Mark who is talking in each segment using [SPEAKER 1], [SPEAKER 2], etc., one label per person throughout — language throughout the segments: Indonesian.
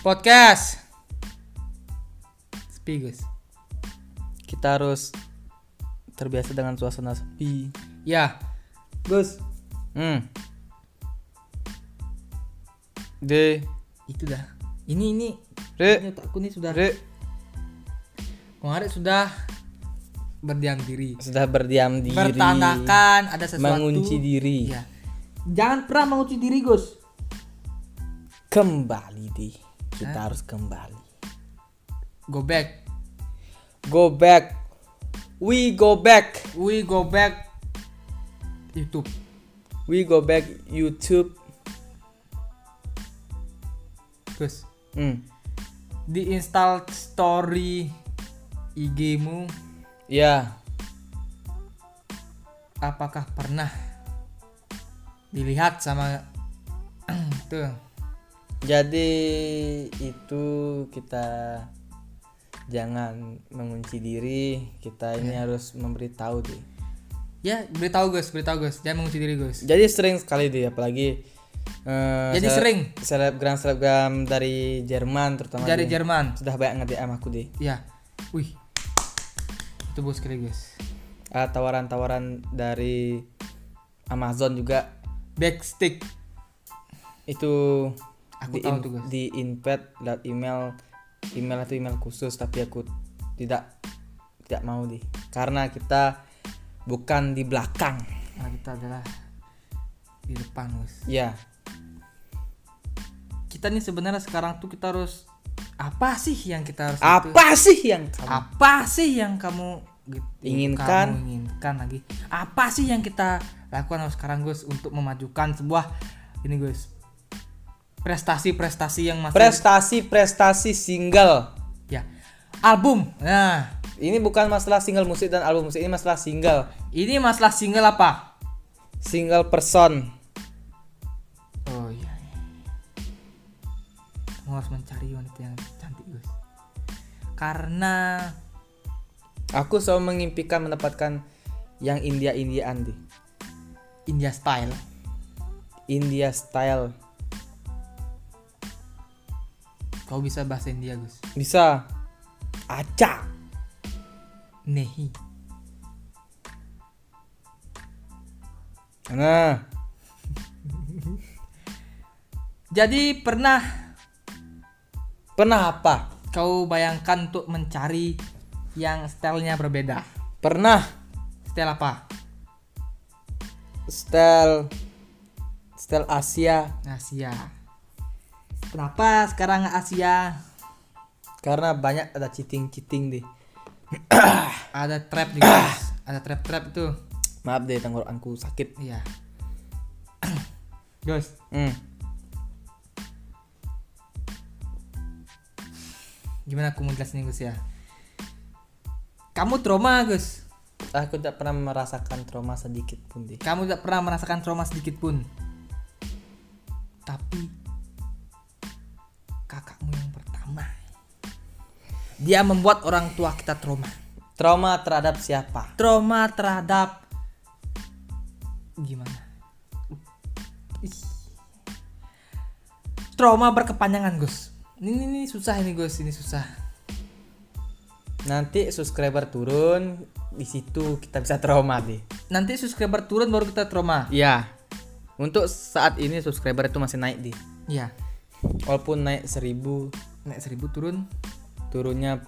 [SPEAKER 1] Podcast. Sepi guys.
[SPEAKER 2] Kita harus terbiasa dengan suasana sepi.
[SPEAKER 1] Ya, Gus.
[SPEAKER 2] Hmm. D.
[SPEAKER 1] Itu dah. Ini ini.
[SPEAKER 2] Re.
[SPEAKER 1] Ini otakku nih sudah.
[SPEAKER 2] Re.
[SPEAKER 1] Kemarin sudah berdiam diri.
[SPEAKER 2] Sudah berdiam diri.
[SPEAKER 1] Bertandakan ada sesuatu.
[SPEAKER 2] Mengunci diri.
[SPEAKER 1] Iya. Jangan pernah mengunci diri Gus.
[SPEAKER 2] Kembali di. Kita harus kembali.
[SPEAKER 1] Go back.
[SPEAKER 2] Go back. We go back.
[SPEAKER 1] We go back. YouTube.
[SPEAKER 2] We go back YouTube.
[SPEAKER 1] Gus.
[SPEAKER 2] Hmm.
[SPEAKER 1] Diinstal story IG-mu
[SPEAKER 2] Ya.
[SPEAKER 1] apakah pernah dilihat sama tuh
[SPEAKER 2] Jadi itu kita jangan mengunci diri. Kita ini harus memberitahu deh.
[SPEAKER 1] ya beritahu Gus beritahu Gus jangan mengunci diri Gus
[SPEAKER 2] Jadi sering sekali deh apalagi eh,
[SPEAKER 1] Jadi
[SPEAKER 2] seleb-
[SPEAKER 1] sering?
[SPEAKER 2] selebgram selebgram dari Jerman terutama
[SPEAKER 1] dari
[SPEAKER 2] deh.
[SPEAKER 1] Jerman
[SPEAKER 2] sudah banyak nge-DM aku deh.
[SPEAKER 1] ya wih itu bos sekali Gus
[SPEAKER 2] Ah, tawaran-tawaran dari Amazon juga
[SPEAKER 1] backstick
[SPEAKER 2] itu
[SPEAKER 1] Aku
[SPEAKER 2] di,
[SPEAKER 1] tahu
[SPEAKER 2] in-
[SPEAKER 1] tuh, Gus.
[SPEAKER 2] di invite lewat email email itu email khusus tapi aku tidak tidak mau deh karena kita bukan di belakang
[SPEAKER 1] nah kita adalah di depan Gus
[SPEAKER 2] ya
[SPEAKER 1] kita nih sebenarnya sekarang tuh kita harus apa sih yang kita harus itu?
[SPEAKER 2] apa sih yang kamu
[SPEAKER 1] apa sih yang kamu gitu,
[SPEAKER 2] Inginkan.
[SPEAKER 1] kamu inginkan lagi apa sih yang kita lakukan sekarang Gus untuk memajukan sebuah ini Gus prestasi-prestasi yang masih
[SPEAKER 2] prestasi-prestasi single.
[SPEAKER 1] Ya album. Nah.
[SPEAKER 2] Ini bukan masalah single musik dan album musik ini masalah single.
[SPEAKER 1] Ini masalah single apa?
[SPEAKER 2] Single person.
[SPEAKER 1] Oh iya, iya. kamu harus mencari wanita yang cantik Gus karena
[SPEAKER 2] aku selalu mengimpikan mendapatkan yang India Indiaan deh
[SPEAKER 1] India style.
[SPEAKER 2] India style
[SPEAKER 1] kau bisa bahasa India Gus.
[SPEAKER 2] Bisa. Acak
[SPEAKER 1] nehi.
[SPEAKER 2] Nah
[SPEAKER 1] jadi pernah.
[SPEAKER 2] Pernah apa?
[SPEAKER 1] Kau bayangkan untuk mencari yang stylenya berbeda?
[SPEAKER 2] Pernah.
[SPEAKER 1] Style apa?
[SPEAKER 2] Style. Style Asia.
[SPEAKER 1] Asia kenapa sekarang Asia?
[SPEAKER 2] Karena banyak ada cheating cheating deh.
[SPEAKER 1] Ada trap juga Gus. ada trap trap itu.
[SPEAKER 2] Maaf deh tenggorokanku sakit.
[SPEAKER 1] Iya. Gus
[SPEAKER 2] hmm.
[SPEAKER 1] gimana aku mau jelasin Gus ya? Kamu trauma Gus
[SPEAKER 2] aku tidak pernah merasakan trauma sedikit pun deh.
[SPEAKER 1] Kamu tidak pernah merasakan trauma sedikit pun. Tapi kakakmu yang pertama. Dia membuat orang tua kita trauma.
[SPEAKER 2] Trauma terhadap siapa?
[SPEAKER 1] Trauma terhadap gimana? Trauma berkepanjangan Gus. Ini, ini susah ini Gus. Ini susah.
[SPEAKER 2] Nanti subscriber turun di situ kita bisa trauma deh
[SPEAKER 1] nanti subscriber turun baru kita trauma.
[SPEAKER 2] Ya untuk saat ini subscriber itu masih naik deh
[SPEAKER 1] ya
[SPEAKER 2] walaupun naik seribu
[SPEAKER 1] naik seribu turun?
[SPEAKER 2] turunnya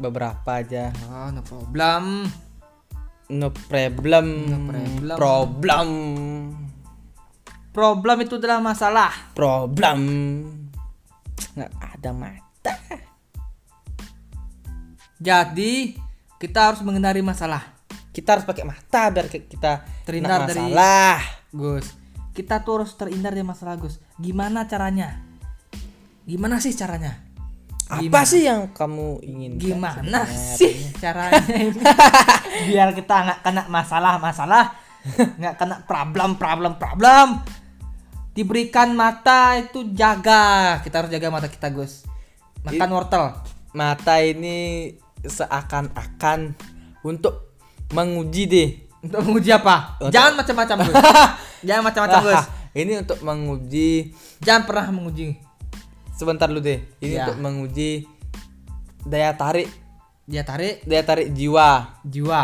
[SPEAKER 2] beberapa aja.
[SPEAKER 1] Oh no problem.
[SPEAKER 2] No problem.
[SPEAKER 1] No problem.
[SPEAKER 2] problem.
[SPEAKER 1] Problem itu adalah masalah.
[SPEAKER 2] Problem. Nggak ada mata.
[SPEAKER 1] Jadi kita harus menghindari masalah.
[SPEAKER 2] Kita harus pakai mata biar kita
[SPEAKER 1] Terhindar dari-
[SPEAKER 2] masalah.
[SPEAKER 1] Gus. Kita tuh harus terhindar dari masalah Gus. Gimana caranya gimana sih caranya?
[SPEAKER 2] Apa sih yang kamu ingin
[SPEAKER 1] gimana sih caranya? Biar kita nggak kena masalah-masalah nggak kena problem problem problem diberikan mata itu jaga. Kita harus jaga mata kita Gus. Makan wortel.
[SPEAKER 2] mata ini seakan-akan untuk menguji deh.
[SPEAKER 1] Untuk menguji apa? Jangan macam-macam Gus. Jangan macam-macam Gus.
[SPEAKER 2] Ini untuk menguji
[SPEAKER 1] jangan pernah menguji
[SPEAKER 2] sebentar lu deh. Ini
[SPEAKER 1] Ya.
[SPEAKER 2] untuk menguji daya tarik
[SPEAKER 1] Dia tarik
[SPEAKER 2] daya tarik jiwa.
[SPEAKER 1] jiwa.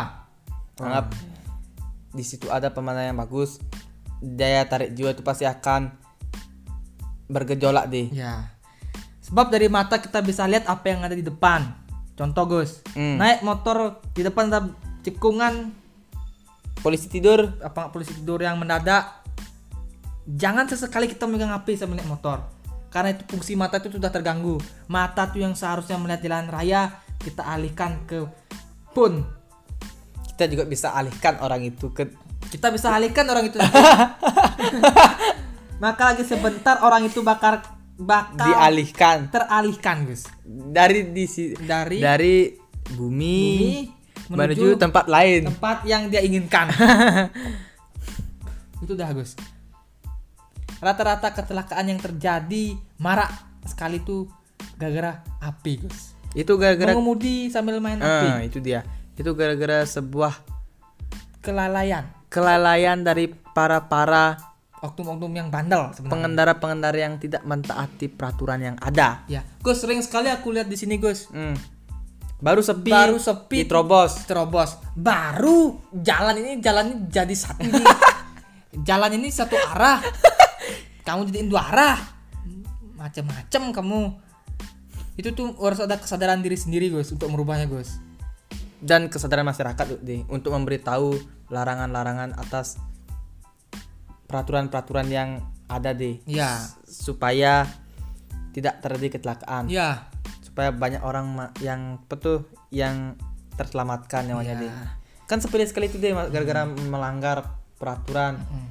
[SPEAKER 2] Anggap di situ ada pemandangan yang bagus. Daya tarik jiwa itu pasti akan bergejolak deh.
[SPEAKER 1] Ya. Sebab dari mata kita bisa lihat apa yang ada di depan. Contoh Gus,
[SPEAKER 2] Hmm.
[SPEAKER 1] naik motor di depan ada cikungan
[SPEAKER 2] Polisi tidur.
[SPEAKER 1] apa polisi tidur yang mendadak. Jangan sesekali kita megang HP sambil naik motor. Karena itu fungsi mata itu sudah terganggu. Mata tuh yang seharusnya melihat jalan raya kita alihkan ke pun.
[SPEAKER 2] Kita juga bisa alihkan orang itu ke
[SPEAKER 1] Kita bisa alihkan orang itu. Maka lagi sebentar orang itu bakar bakal
[SPEAKER 2] dialihkan
[SPEAKER 1] teralihkan, Gus.
[SPEAKER 2] dari di
[SPEAKER 1] Dari
[SPEAKER 2] dari bumi,
[SPEAKER 1] bumi
[SPEAKER 2] menuju, tempat lain.
[SPEAKER 1] tempat yang dia inginkan. itu dah Gus. Rata-rata kecelakaan yang terjadi marak sekali tuh gara-gara api Gus.
[SPEAKER 2] Itu gara-gara
[SPEAKER 1] Mengemudi sambil main
[SPEAKER 2] Ah,
[SPEAKER 1] api.
[SPEAKER 2] itu dia. Itu gara-gara sebuah
[SPEAKER 1] Kelalaian.
[SPEAKER 2] kelalaian dari para-para
[SPEAKER 1] Oknum-oknum yang bandel sebenarnya.
[SPEAKER 2] pengendara-pengendara yang tidak mentaati peraturan yang ada.
[SPEAKER 1] Ya, Gus sering sekali aku lihat di sini Gus.
[SPEAKER 2] Hmm. Baru sepi,
[SPEAKER 1] Baru sepi.
[SPEAKER 2] diterobos.
[SPEAKER 1] Terobos. Baru jalan ini jalan ini jadi satu jalan ini satu arah. Kamu jadiin dua arah. Macem-macem kamu. Itu tuh harus ada kesadaran diri sendiri Gus untuk merubahnya Gus.
[SPEAKER 2] dan kesadaran masyarakat deh untuk memberitahu larangan-larangan atas peraturan-peraturan yang ada deh
[SPEAKER 1] Ya.
[SPEAKER 2] supaya tidak terjadi kecelakaan
[SPEAKER 1] Ya.
[SPEAKER 2] supaya banyak orang yang apa tuh yang terselamatkan nyawanya
[SPEAKER 1] Ya.
[SPEAKER 2] deh kan sepele sekali itu deh gara-gara melanggar peraturan
[SPEAKER 1] Hmm.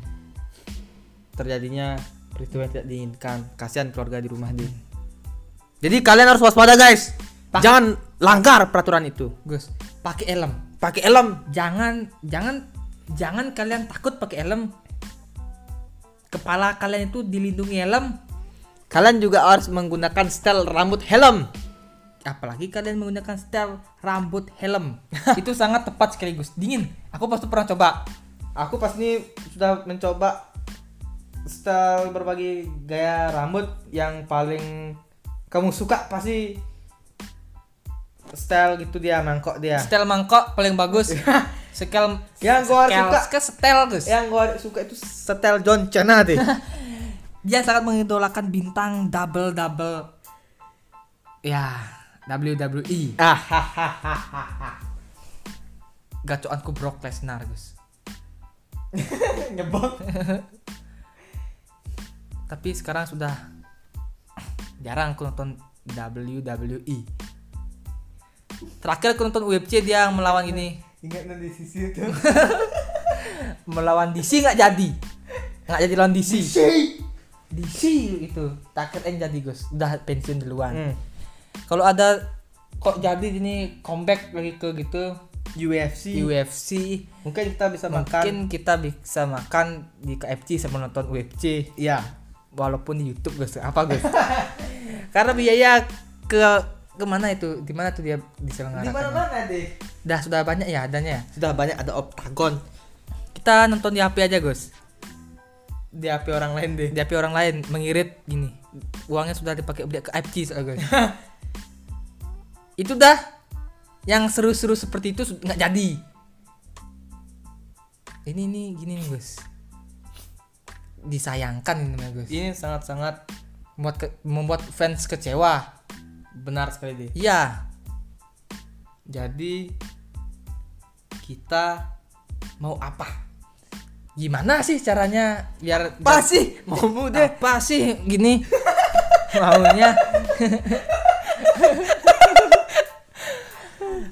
[SPEAKER 2] terjadinya peristiwa yang tidak diinginkan. Kasihan keluarga di rumah deh jadi kalian harus waspada guys. Jangan langgar peraturan itu.
[SPEAKER 1] Gus, pakai helm.
[SPEAKER 2] pakai helm.
[SPEAKER 1] Jangan jangan jangan kalian takut pakai helm. Kepala kalian itu dilindungi helm.
[SPEAKER 2] Kalian juga harus menggunakan style rambut helm.
[SPEAKER 1] apalagi kalian menggunakan style rambut helm. Itu sangat tepat sekaligus dingin. Aku pasti pernah coba.
[SPEAKER 2] Aku pas ini sudah mencoba style berbagai gaya rambut yang paling kamu suka pasti style gitu dia mangkok dia.
[SPEAKER 1] style mangkok paling bagus. Style
[SPEAKER 2] Yang gua suka-
[SPEAKER 1] ke style Gus.
[SPEAKER 2] Yang gua suka itu style John Cena deh.
[SPEAKER 1] dia sangat mengidolakan bintang double double ya WWE
[SPEAKER 2] ah,
[SPEAKER 1] gacoanku Brock Lesnar Gus.
[SPEAKER 2] Nyebok.
[SPEAKER 1] Tapi sekarang sudah jarang aku nonton WWE terakhir aku nonton UFC dia melawan ini.
[SPEAKER 2] Ingat di sisi itu.
[SPEAKER 1] melawan DC nggak jadi. Nggak jadi lawan DC DC itu. Terakhir yang jadi Gus. Udah pensiun duluan.
[SPEAKER 2] Hmm.
[SPEAKER 1] kalau ada kok jadi ini comeback lagi ke gitu?
[SPEAKER 2] UFC.
[SPEAKER 1] UFC
[SPEAKER 2] Mungkin kita bisa makan.
[SPEAKER 1] mungkin kita bisa makan di KFC sama nonton UFC
[SPEAKER 2] Iya.
[SPEAKER 1] Walaupun di YouTube Gus. Apa Gus? Karena biaya ke ke mana itu? Di mana tuh dia
[SPEAKER 2] Di
[SPEAKER 1] diselenggarakan
[SPEAKER 2] mana-mana deh.
[SPEAKER 1] dah sudah banyak ya adanya?
[SPEAKER 2] Sudah banyak ada oktagon
[SPEAKER 1] kita nonton di HP aja Gus.
[SPEAKER 2] Di HP orang lain deh.
[SPEAKER 1] di HP orang lain mengirit gini. Uangnya sudah dipakai beli ke soalnya, Gus. Itu dah yang seru-seru seperti itu nggak jadi. Ini nih gini nih Gus disayangkan ini Gus.
[SPEAKER 2] Ini sangat-sangat
[SPEAKER 1] membuat ke- membuat fans kecewa.
[SPEAKER 2] benar sekali deh.
[SPEAKER 1] iya.
[SPEAKER 2] Jadi kita
[SPEAKER 1] mau apa? Gimana sih caranya biar
[SPEAKER 2] apa sih? Mau deh?
[SPEAKER 1] apa sih? Gini. Maunya.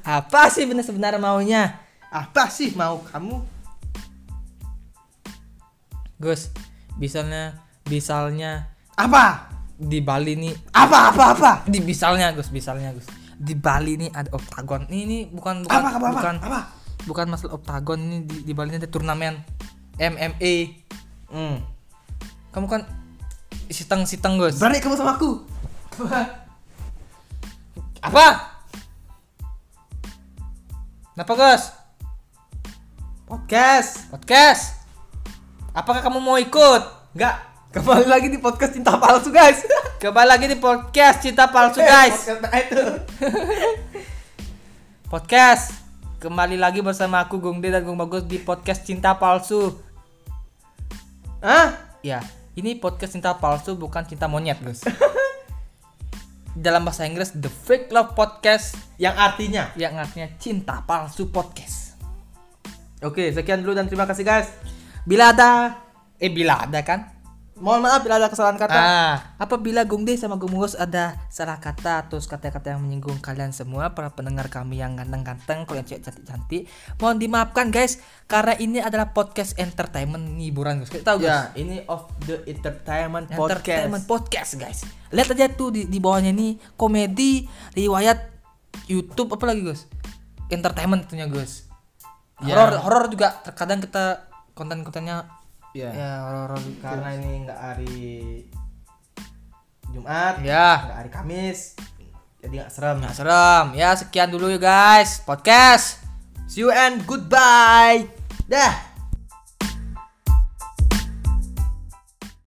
[SPEAKER 1] Apa sih benar sebenarnya maunya?
[SPEAKER 2] Apa sih mau kamu?
[SPEAKER 1] Gus misalnya misalnya
[SPEAKER 2] Apa?
[SPEAKER 1] di Bali nih
[SPEAKER 2] Apa apa apa?
[SPEAKER 1] di misalnya Gus misalnya Gus di Bali nih ada oktagon ini, ini bukan bukan
[SPEAKER 2] Apa apa apa?
[SPEAKER 1] bukan
[SPEAKER 2] Apa?
[SPEAKER 1] bukan masalah oktagon ini di, di Bali ini ada turnamen MMA
[SPEAKER 2] Hmm.
[SPEAKER 1] kamu kan siteng-siteng Gus
[SPEAKER 2] Berani kamu sama aku?
[SPEAKER 1] apa Kenapa Gus
[SPEAKER 2] Podcast.
[SPEAKER 1] podcast apakah kamu mau ikut
[SPEAKER 2] Enggak. Kembali lagi di podcast cinta palsu guys.
[SPEAKER 1] Kembali lagi di podcast Cinta Palsu guys.
[SPEAKER 2] Podcast itu.
[SPEAKER 1] Podcast. Kembali lagi bersama aku Gung De dan Gung Bagus di podcast Cinta Palsu.
[SPEAKER 2] Hah?
[SPEAKER 1] Ya, ini podcast cinta palsu bukan cinta monyet, Gus. Dalam bahasa Inggris The Fake Love Podcast
[SPEAKER 2] Yang artinya.
[SPEAKER 1] yang artinya cinta palsu podcast.
[SPEAKER 2] Oke, sekian dulu dan terima kasih guys.
[SPEAKER 1] Bila ada eh bila ada kan?
[SPEAKER 2] Mohon maaf bila ada kesalahan kata.
[SPEAKER 1] Ah, apabila Gung De sama Gung ada salah kata atau kata-kata yang menyinggung kalian semua para pendengar kami yang ganteng-ganteng, cewek cantik-cantik, mohon dimaafkan guys karena ini adalah podcast entertainment hiburan guys. Kita tahu guys.
[SPEAKER 2] Ya, ini of the entertainment podcast.
[SPEAKER 1] Entertainment podcast guys. Lihat aja tuh di, di bawahnya nih komedi, riwayat YouTube apa lagi guys? Entertainment tentunya guys.
[SPEAKER 2] Ya.
[SPEAKER 1] Horor horor juga terkadang kita konten-kontennya
[SPEAKER 2] Ya.
[SPEAKER 1] ya horor
[SPEAKER 2] Karena ini nggak hari Jumat,
[SPEAKER 1] ya
[SPEAKER 2] nggak hari Kamis, jadi nggak serem.
[SPEAKER 1] Nah, serem. Ya, sekian dulu ya guys. Podcast.
[SPEAKER 2] See you and goodbye. Dah.